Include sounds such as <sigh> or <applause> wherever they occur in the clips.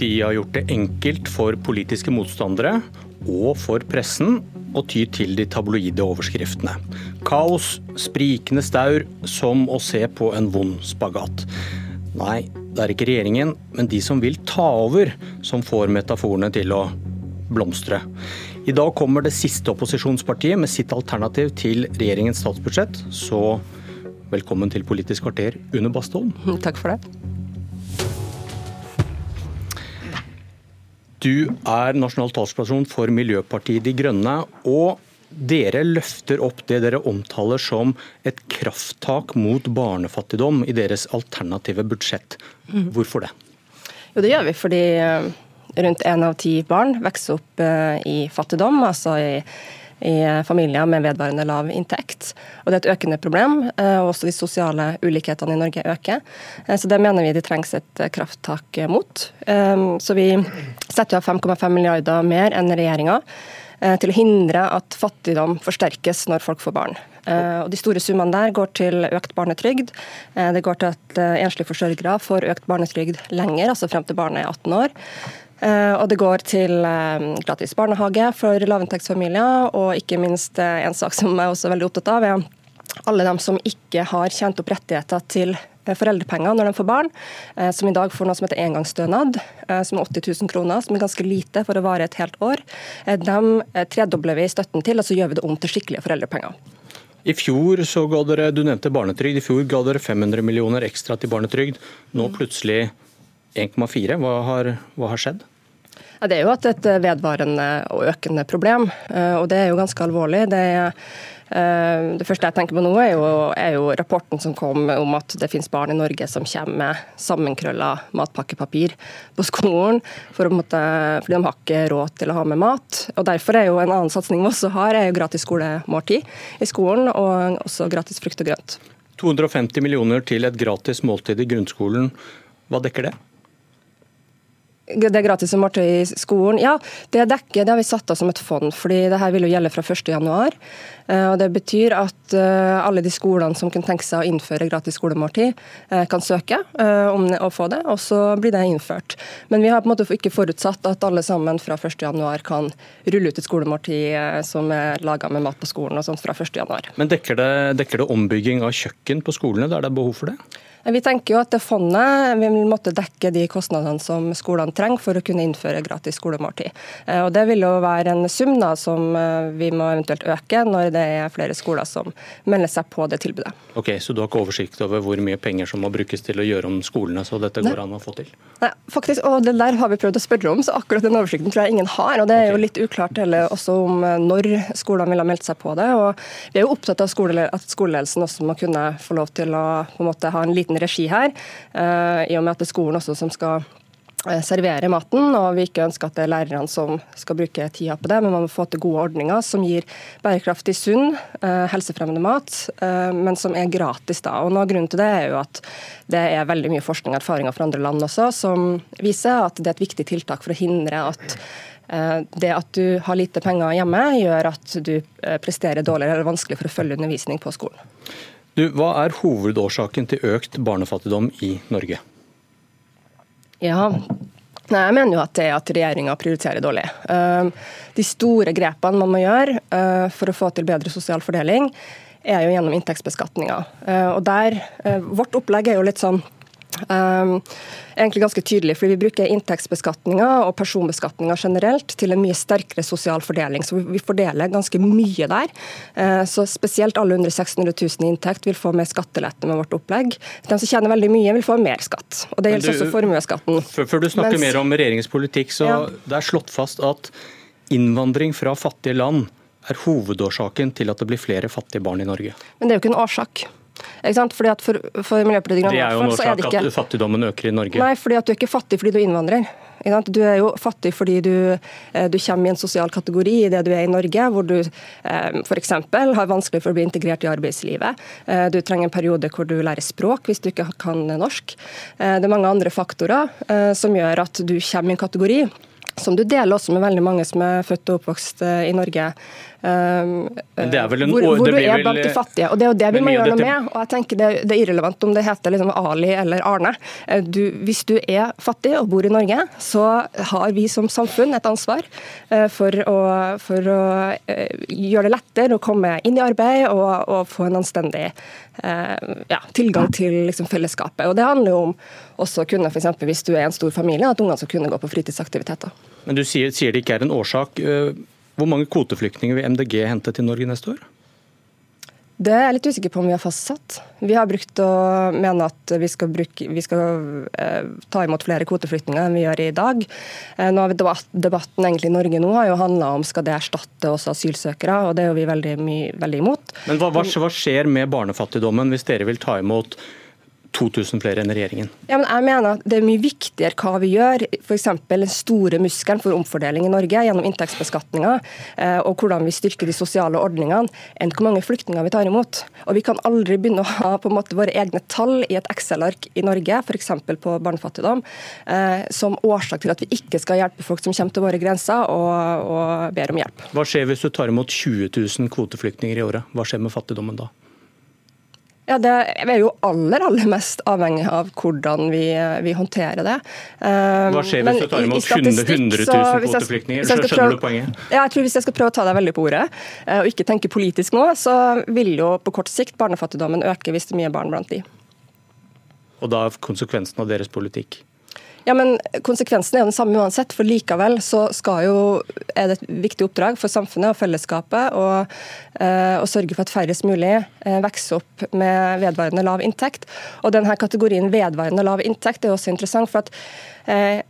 De har gjort det enkelt for politiske motstandere og for pressen å ty til de tabloide overskriftene. Kaos, sprikende staur, som å se på en vond spagat. Nei, det er ikke regjeringen, men de som vil ta over, som får metaforene til å blomstre. I dag kommer det siste opposisjonspartiet med sitt alternativ til regjeringens statsbudsjett. Så velkommen til Politisk kvarter, Une Bastholm. Takk for det. Du er nasjonal talsperson for Miljøpartiet De Grønne. og dere løfter opp det dere omtaler som et krafttak mot barnefattigdom i deres alternative budsjett. Hvorfor det? Jo, Det gjør vi fordi eh, rundt én av ti barn vokser opp eh, i fattigdom, altså i, i familier med vedvarende lav inntekt. Og Det er et økende problem, eh, og også de sosiale ulikhetene i Norge øker. Så Det mener vi det trengs et krafttak mot. Så Vi setter av 5,5 milliarder mer enn regjeringa til å hindre at fattigdom forsterkes når folk får barn. Og De store summene der går til økt barnetrygd. Det går til at enslige forsørgere får økt barnetrygd lenger, altså frem til barnet er 18 år. Og det går til gratis barnehage for lavinntektsfamilier, og ikke minst en sak som jeg også er veldig opptatt av, er alle dem som ikke har tjent opp rettigheter til foreldrepenger når de får barn, som i dag får noe som heter engangsstønad, som er 80 000 kroner, som er ganske lite for å vare et helt år. Dem tredobler vi støtten til, og så gjør vi det om til skikkelige foreldrepenger. I fjor så ga dere, du nevnte barnetrygd, i fjor ga dere 500 millioner ekstra til barnetrygd. Nå plutselig 1,4. Hva, hva har skjedd? Ja, det er jo et, et vedvarende og økende problem, og det er jo ganske alvorlig. Det er det første jeg tenker på nå, er jo, er jo, rapporten som kom om at det finnes barn i Norge som kommer med sammenkrølla matpakkepapir på skolen, for måtte, fordi de har ikke råd til å ha med mat. Og Derfor er jo en annen satsing vi også har, er jo gratis skolemåltid i skolen, og også gratis frukt og grønt. 250 millioner til et gratis måltid i grunnskolen. Hva dekker det? Det er gratis måltid i skolen. Ja, det dekker, det har vi satt av som et fond, fordi det her vil jo gjelde fra 1.1. Og Det betyr at alle de skolene som kunne tenke seg å innføre gratis skolemåltid, kan søke om å få det, og så blir det innført. Men vi har på en måte ikke forutsatt at alle sammen fra 1.1 kan rulle ut et skolemåltid som er laga med mat på skolen og sånt fra 1.1. Men dekker det, dekker det ombygging av kjøkken på skolene der det er behov for det? Vi tenker jo at det fondet vil måtte dekke de kostnadene som skolene trenger for å kunne innføre gratis skolemåltid. Og Det vil jo være en sum da, som vi må eventuelt øke når det er flere skoler som melder seg på det tilbudet. Ok, Så du har ikke oversikt over hvor mye penger som må brukes til å gjøre om skolene, så dette går an å få til? Nei, faktisk, og det der har vi prøvd å spørre om, så akkurat den oversikten tror jeg ingen har. og Det er jo litt uklart heller også om når skolene vil ha meldt seg på det. og Vi er jo opptatt av skole, at skoleledelsen også må kunne få lov til å på en måte ha en liten regi her, i og med at det er skolen også som skal servere maten, og vi ikke ønsker at det er lærerne som skal bruke tida på det, men man må få til gode ordninger som gir bærekraftig, sunn, helsefremmende mat, men som er gratis. da. Og noe av grunnen til det er jo at det er veldig mye forskning og erfaringer fra andre land også som viser at det er et viktig tiltak for å hindre at det at du har lite penger hjemme, gjør at du presterer dårligere eller vanskelig for å følge undervisning på skolen. Du, hva er hovedårsaken til økt barnefattigdom i Norge? Ja, Nei, Jeg mener jo at det er at regjeringa prioriterer dårlig. De store grepene man må gjøre for å få til bedre sosial fordeling, er jo gjennom inntektsbeskatninga. Og der, Vårt opplegg er jo litt sånn Um, egentlig ganske tydelig, fordi Vi bruker inntektsbeskatninga og personbeskatninga generelt til en mye sterkere sosial fordeling. så Vi fordeler ganske mye der. Uh, så Spesielt alle under 600 000 i inntekt vil få mer skattelette med vårt opplegg. De som tjener veldig mye, vil få mer skatt. og Det gjelder du, også formuesskatten. Før du snakker Mens, mer om regjeringens politikk, så ja. det er slått fast at innvandring fra fattige land er hovedårsaken til at det blir flere fattige barn i Norge. Men det er jo ikke en årsak. Fordi at for, for Miljøpartiet De Grønne Det er jo en årsak ikke... at fattigdommen øker i Norge. Nei, fordi at du er ikke fattig fordi du innvandrer. Du er jo fattig fordi du, du, kommer i en sosial kategori i det du er i Norge, hvor du eh, f.eks. har vanskelig for å bli integrert i arbeidslivet. Eh, du trenger en periode hvor du lærer språk hvis du ikke kan norsk. Eh, det er mange andre faktorer som gjør at du kommer i en kategori som du deler også med veldig mange som er født og oppvokst i Norge, det er vel en, hvor, hvor du er blant de fattige. og Det er jo det vi må gjøre noe med. og jeg tenker Det, det er irrelevant om det heter liksom Ali eller Arne. Du, hvis du er fattig og bor i Norge, så har vi som samfunn et ansvar for å, for å gjøre det lettere å komme inn i arbeid og, og få en anstendig ja, tilgang til liksom, fellesskapet. Og Det handler jo om også kunne, for eksempel, hvis du er en stor familie, at ungene skal kunne gå på fritidsaktiviteter. Men du sier, sier det ikke er en årsak. Hvor mange kvoteflyktninger vil MDG hente til Norge neste år? Det er jeg litt usikker på om vi har fastsatt. Vi har brukt å mene at vi skal, bruke, vi skal eh, ta imot flere kvoteflyktninger enn vi gjør i dag. Eh, nå har vi debatt, Debatten egentlig i Norge nå har jo handla om skal det erstatte også asylsøkere, og det er jo vi veldig, my, veldig imot. Men hva, hva skjer med barnefattigdommen hvis dere vil ta imot 2000 flere enn regjeringen? Ja, men jeg mener at Det er mye viktigere hva vi gjør. F.eks. den store muskelen for omfordeling i Norge gjennom inntektsbeskatninga eh, og hvordan vi styrker de sosiale ordningene, enn hvor mange flyktninger vi tar imot. Og Vi kan aldri begynne å ha på en måte våre egne tall i et Excel-ark i Norge, f.eks. på barnefattigdom, eh, som årsak til at vi ikke skal hjelpe folk som kommer til våre grenser og, og ber om hjelp. Hva skjer hvis du tar imot 20 000 kvoteflyktninger i året? Hva skjer med fattigdommen da? Ja, Det er jo aller aller mest avhengig av hvordan vi, vi håndterer det. Hva skjer hvis du tar imot 100 000 kvoteflyktninger? Skjønner du poenget? Ja, jeg tror Hvis jeg skal prøve å ta deg veldig på ordet, eh, og ikke tenke politisk nå, så vil jo på kort sikt barnefattigdommen øke hvis det er mye barn blant de. Og da konsekvensen av deres politikk? Ja, men Konsekvensen er jo den samme uansett, for likevel så jo, er det et viktig oppdrag for samfunnet og fellesskapet å, eh, sørge for at færrest mulig eh, vokser opp med vedvarende lav inntekt. Og denne kategorien vedvarende lav inntekt er også interessant. for at Eh,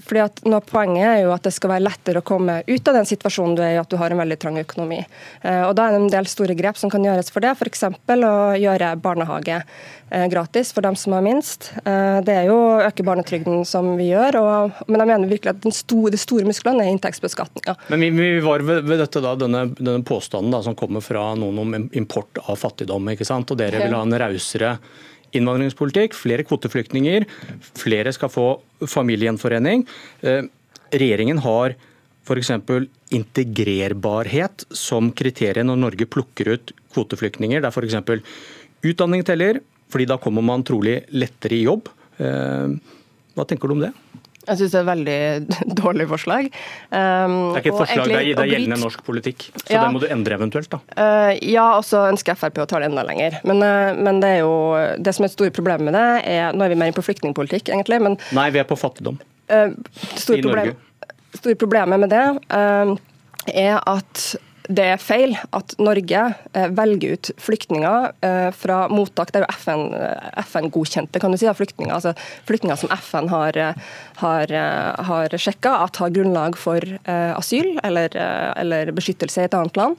fordi at nå Poenget er jo at det skal være lettere å komme ut av den situasjonen du er i, at du har en veldig trang økonomi. Og Da er det en del store grep som kan gjøres for det. F.eks. å gjøre barnehage eh, gratis for dem som har minst. Det er jo å øke barnetrygden som vi gjør, og, men jeg mener virkelig at store, de store musklene er inntektsbeskatninga. Men vi, vi, var ved dette da, denne, denne påstanden da, som kommer fra noen om import av fattigdom. ikke sant? Og dere vil ha en rausere innvandringspolitikk, flere kvoteflyktninger, flere skal få familiegjenforening. Eh, regjeringen har f.eks. integrerbarhet som kriterium når Norge plukker ut kvoteflyktninger. Der f.eks. utdanning teller, fordi da kommer man trolig lettere i jobb. Eh, hva tenker du om det? Jeg syns det er et veldig <laughs> dårlig forslag. Um, det er ikke et forslag, egentlig, det er gjeldende norsk politikk, så ja, det må du endre eventuelt, da. Uh, ja, og så ønsker Frp å ta det enda lenger. Men, uh, men, det er jo det som er et stort problem med det, er Nå er vi mer inne på flyktningpolitikk, egentlig, men Nei, vi er på fattigdom. Uh, I problem, Norge. Store problemet med det er at det er feil at Norge eh, velger ut flyktninger eh, fra mottak. Det er jo FN-godkjente FN kan du si, flyktninger. Altså flyktninger som FN har, har, har sjekka at har grunnlag for asyl eller, eller beskyttelse i et annet land,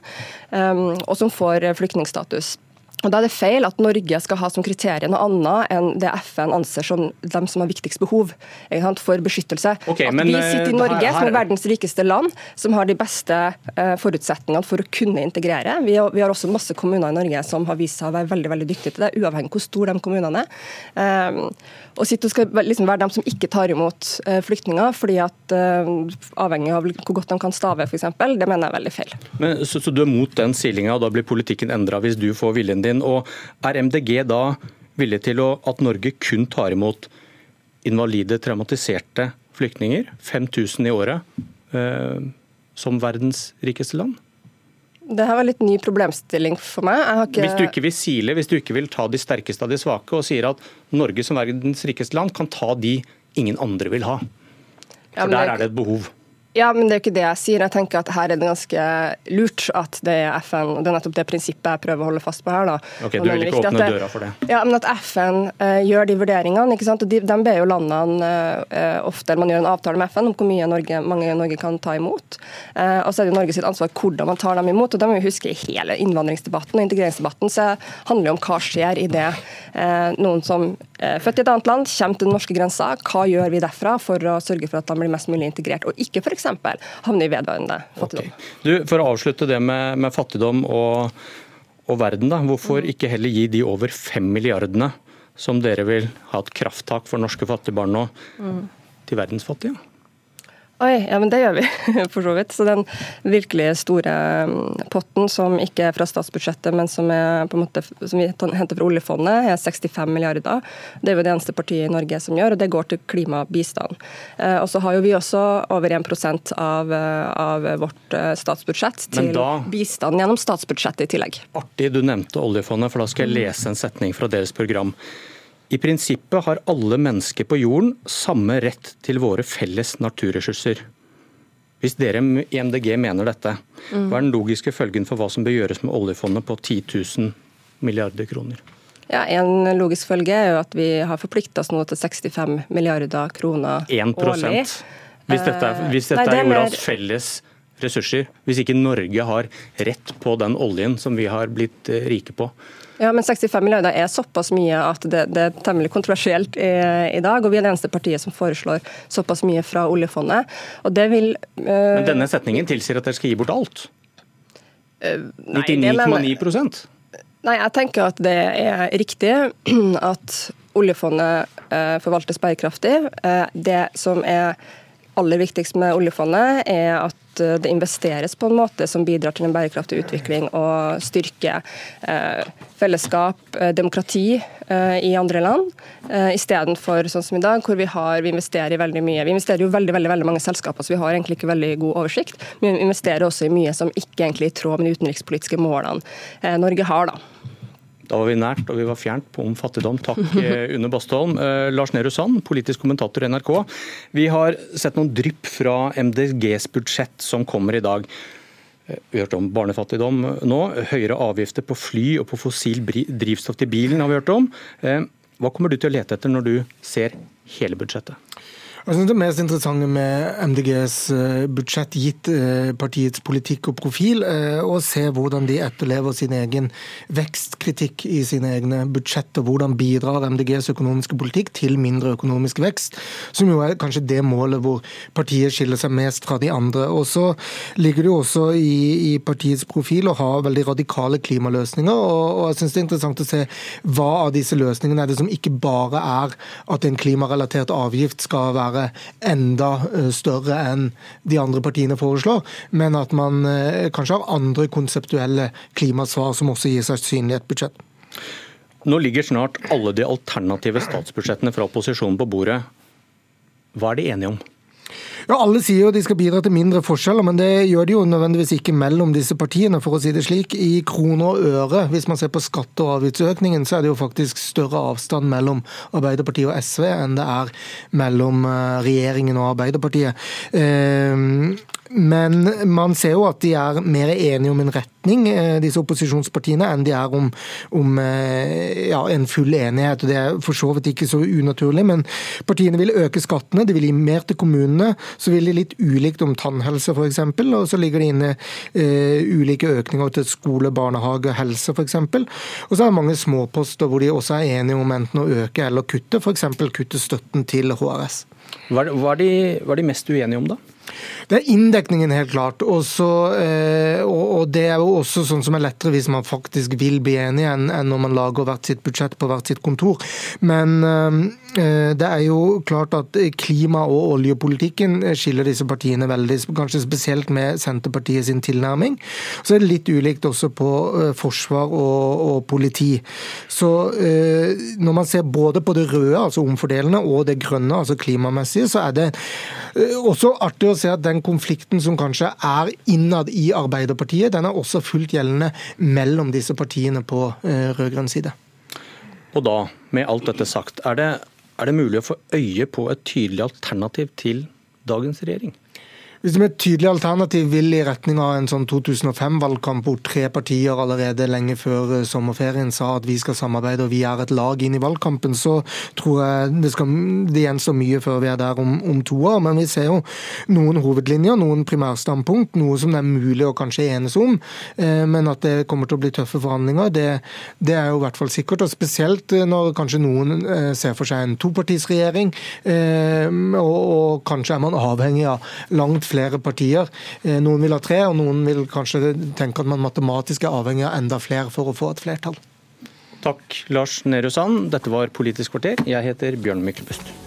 og som får flyktningstatus. Og Da er det feil at Norge skal ha som kriterium noe annet enn det FN anser som dem som har viktigst behov for beskyttelse. Okay, at men, vi sitter i eh, Norge, her, her... som er verdens rikeste land, som har de beste uh, forutsetningene for å kunne integrere. Vi har, vi har, også masse kommuner i Norge som har vist seg å være veldig veldig dyktige til det, uavhengig hvor store de kommunene er. Um, og sitte og skal liksom være dem som ikke tar imot uh, flyktninger, fordi at uh, avhengig av hvor godt de kan stave, f.eks., det mener jeg er veldig feil. Men, så, så du er mot den silinga, og da blir politikken endra hvis du får viljen din? Og Er MDG da villig til å, at Norge kun tar imot invalide, traumatiserte flyktninger, 5000 i året, eh, som verdens rikeste land? Det her var litt ny problemstilling for meg. Ikke... Hvis du ikke vil sile, hvis du ikke vil ta de sterkeste av de svake, og sier at Norge som verdens rikeste land kan ta de ingen andre vil ha. For ja, der er det et behov. Ja, men det er jo ikke det jeg sier. Jeg tenker at her er det ganske lurt at det er FN. Det er nettopp det prinsippet jeg prøver å holde fast på her. da. Ok, Du vil ikke åpne det, døra for det? Ja, men at FN uh, gjør de vurderingene. ikke sant? Og de, de ber jo landene uh, ofte, man gjør en avtale med FN om hvor mye Norge, mange Norge kan ta imot. Uh, og så er det Norge sitt ansvar hvordan man tar dem imot. og Det må vi huske i hele innvandringsdebatten og integreringsdebatten. så handler det om hva skjer i det. noen som er født i et annet land, kommer til den norske grensa. Hva gjør vi derfra for å sørge for at de blir mest mulig integrert? Og ikke for havne i vedvarende fattigdom. Okay. Du, for å avslutte det med, med fattigdom og, og, verden, da. hvorfor mm. ikke heller gi de over fem milliardene som dere vil ha et krafttak for norske fattige barn nå, mm. til verdens fattige? Oi, ja, men det gjør vi, <laughs> for så vidt. Så den virkelig store mm, potten som ikke er fra statsbudsjettet, men som, måte, som vi henter fra oljefondet, er 65 milliarder. Det er jo det eneste partiet i Norge som gjør, og det går til klimabistand. Eh, og så har jo vi også over 1 av, av vårt eh, statsbudsjett til da, bistand gjennom statsbudsjettet i tillegg. Artig du nevnte oljefondet, for da skal jeg lese en setning fra deres program. I prinsippet har alle mennesker på jorden samme rett til våre felles naturressurser. Hvis dere i MDG mener dette, hva er den logiske følgen for hva som bør gjøres med oljefondet på 10 000 milliarder kroner? Ja, En logisk følge er jo at vi har forplikta oss nå til 65 milliarder kroner 1 årlig. Hvis dette, er, hvis dette Nei, det er jordas felles ressurser, hvis ikke Norge har rett på den oljen som vi har blitt eh, rike på, ja, men 65 milliarder er såpass mye at det, det er temmelig kontroversielt i, i, dag. og Vi er det eneste partiet som foreslår såpass mye fra oljefondet. og det vil... Uh, men denne setningen tilsier at dere skal gi bort alt? Uh, 99,9% Nei, jeg tenker at det er riktig <clears throat> at oljefondet forvaltes bærekraftig. det som er aller viktigst med oljefondet, er at Eh, det investeres på en måte som bidrar til en bærekraftig utvikling og styrke eh, fellesskap, eh, demokrati i andre land, istedenfor sånn som i dag, hvor vi, har, vi investerer i veldig mye. Vi investerer jo veldig, veldig, veldig mange selskaper, så vi har egentlig ikke veldig god oversikt. Men vi investerer også i mye som ikke egentlig er i tråd med de utenrikspolitiske målene Norge har. da. Da var vi nært og vi var fjernt på om fattigdom. Takk, eh, Une Bastholm. Eh, Lars Nehru Sand, politisk kommentator i NRK. Vi har sett noen drypp fra MDGs budsjett som kommer i dag. Eh, vi har hørt om barnefattigdom nå. Høyere avgifter på fly og på fossil drivstoff til bilen har vi hørt om. Hva kommer du til å lete etter når du ser hele budsjettet? Jeg synes Det mest interessante med MDGs eh, budsjett, gitt eh, partiets politikk og profil, er å se hvordan de etterlever sin egen vekstkritikk i sine egne budsjetter. Hvordan bidrar MDGs økonomiske politikk til mindre økonomisk vekst, som jo er kanskje det målet hvor partiet skiller seg mest fra de andre. Og så ligger det jo også i, i partiets profil å ha veldig radikale klimaløsninger. og, og jeg synes det er interessant å se hva av disse løsningene er det som ikke bare er at en klimarelatert avgift skal være være enda eh, større enn de andre partiene foreslår, men at man eh, kanskje har andre konseptuelle klimasvar som også gir seg synlig i et budsjett. Nå ligger snart alle de alternative statsbudsjettene fra opposisjonen på bordet. Hva er de enige om? Ja, Alle sier jo de skal bidra til mindre forskjeller, men det gjør de jo nødvendigvis ikke mellom disse partiene, for å si det slik. I kroner og øre, hvis man ser på skatte- og avgiftsøkningen, så er det jo faktisk større avstand mellom Arbeiderpartiet og SV enn det er mellom eh, regjeringen og Arbeiderpartiet. Eh, men man ser jo at de er mer enige om en retning, eh, disse opposisjonspartiene, enn de er om, om eh, ja, en full enighet. og Det er for så vidt ikke så unaturlig, men partiene vil øke skattene, de vil gi mer til kommunene. Så vil de litt ulikt om tannhelse f.eks., og så ligger det inne eh, ulike økninger til skole, barnehage, helse f.eks. Og så er det mange småposter hvor de også er enige om enten å øke eller kutte, f.eks. kutte støtten til HRS. Hva er de, hva er de mest uenige om, da? Det er inndekningen, helt klart. Også, eh, og det er jo også sånn som er lettere hvis man faktisk vil bli enige, enn når man lager hvert sitt budsjett på hvert sitt kontor. Men eh, det er jo klart at klima- og oljepolitikken skiller disse partiene veldig, kanskje spesielt med Senterpartiet sin tilnærming. Så er det litt ulikt også på eh, forsvar og, og politi. Så når man ser både på det røde, altså omfordelende, og det grønne, altså klimamessige, så er det også artig å se at den konflikten som kanskje er innad i Arbeiderpartiet, den er også fullt gjeldende mellom disse partiene på eh, rød-grønn side. Og da, med alt dette sagt, er det, er det mulig å få øye på et tydelig alternativ til dagens regjering? Hvis det er et tydelig alternativ vil i retning av en sånn 2005-valgkamp hvor tre partier allerede lenge før eh, sommerferien sa at vi skal samarbeide og vi er et lag inn i valgkampen, så tror jeg det, skal, det gjenstår mye før vi er der om, om, to år. Men vi ser jo noen hovedlinjer, noen primærstandpunkt, noe som det er mulig å kanskje enes om. Eh, men at det kommer til å bli tøffe forhandlinger, det, det er jo i hvert fall sikkert. Og spesielt eh, når kanskje noen ser for seg en topartisregjering, og, og kanskje er man avhengig av langt flere partier. Eh, noen vil ha tre, og noen vil kanskje tenke at man matematisk er avhengig av enda flere for å få et flertall. Takk, Lars Nehru Sand. Dette var Politisk kvarter. Jeg heter Bjørn Myklebust.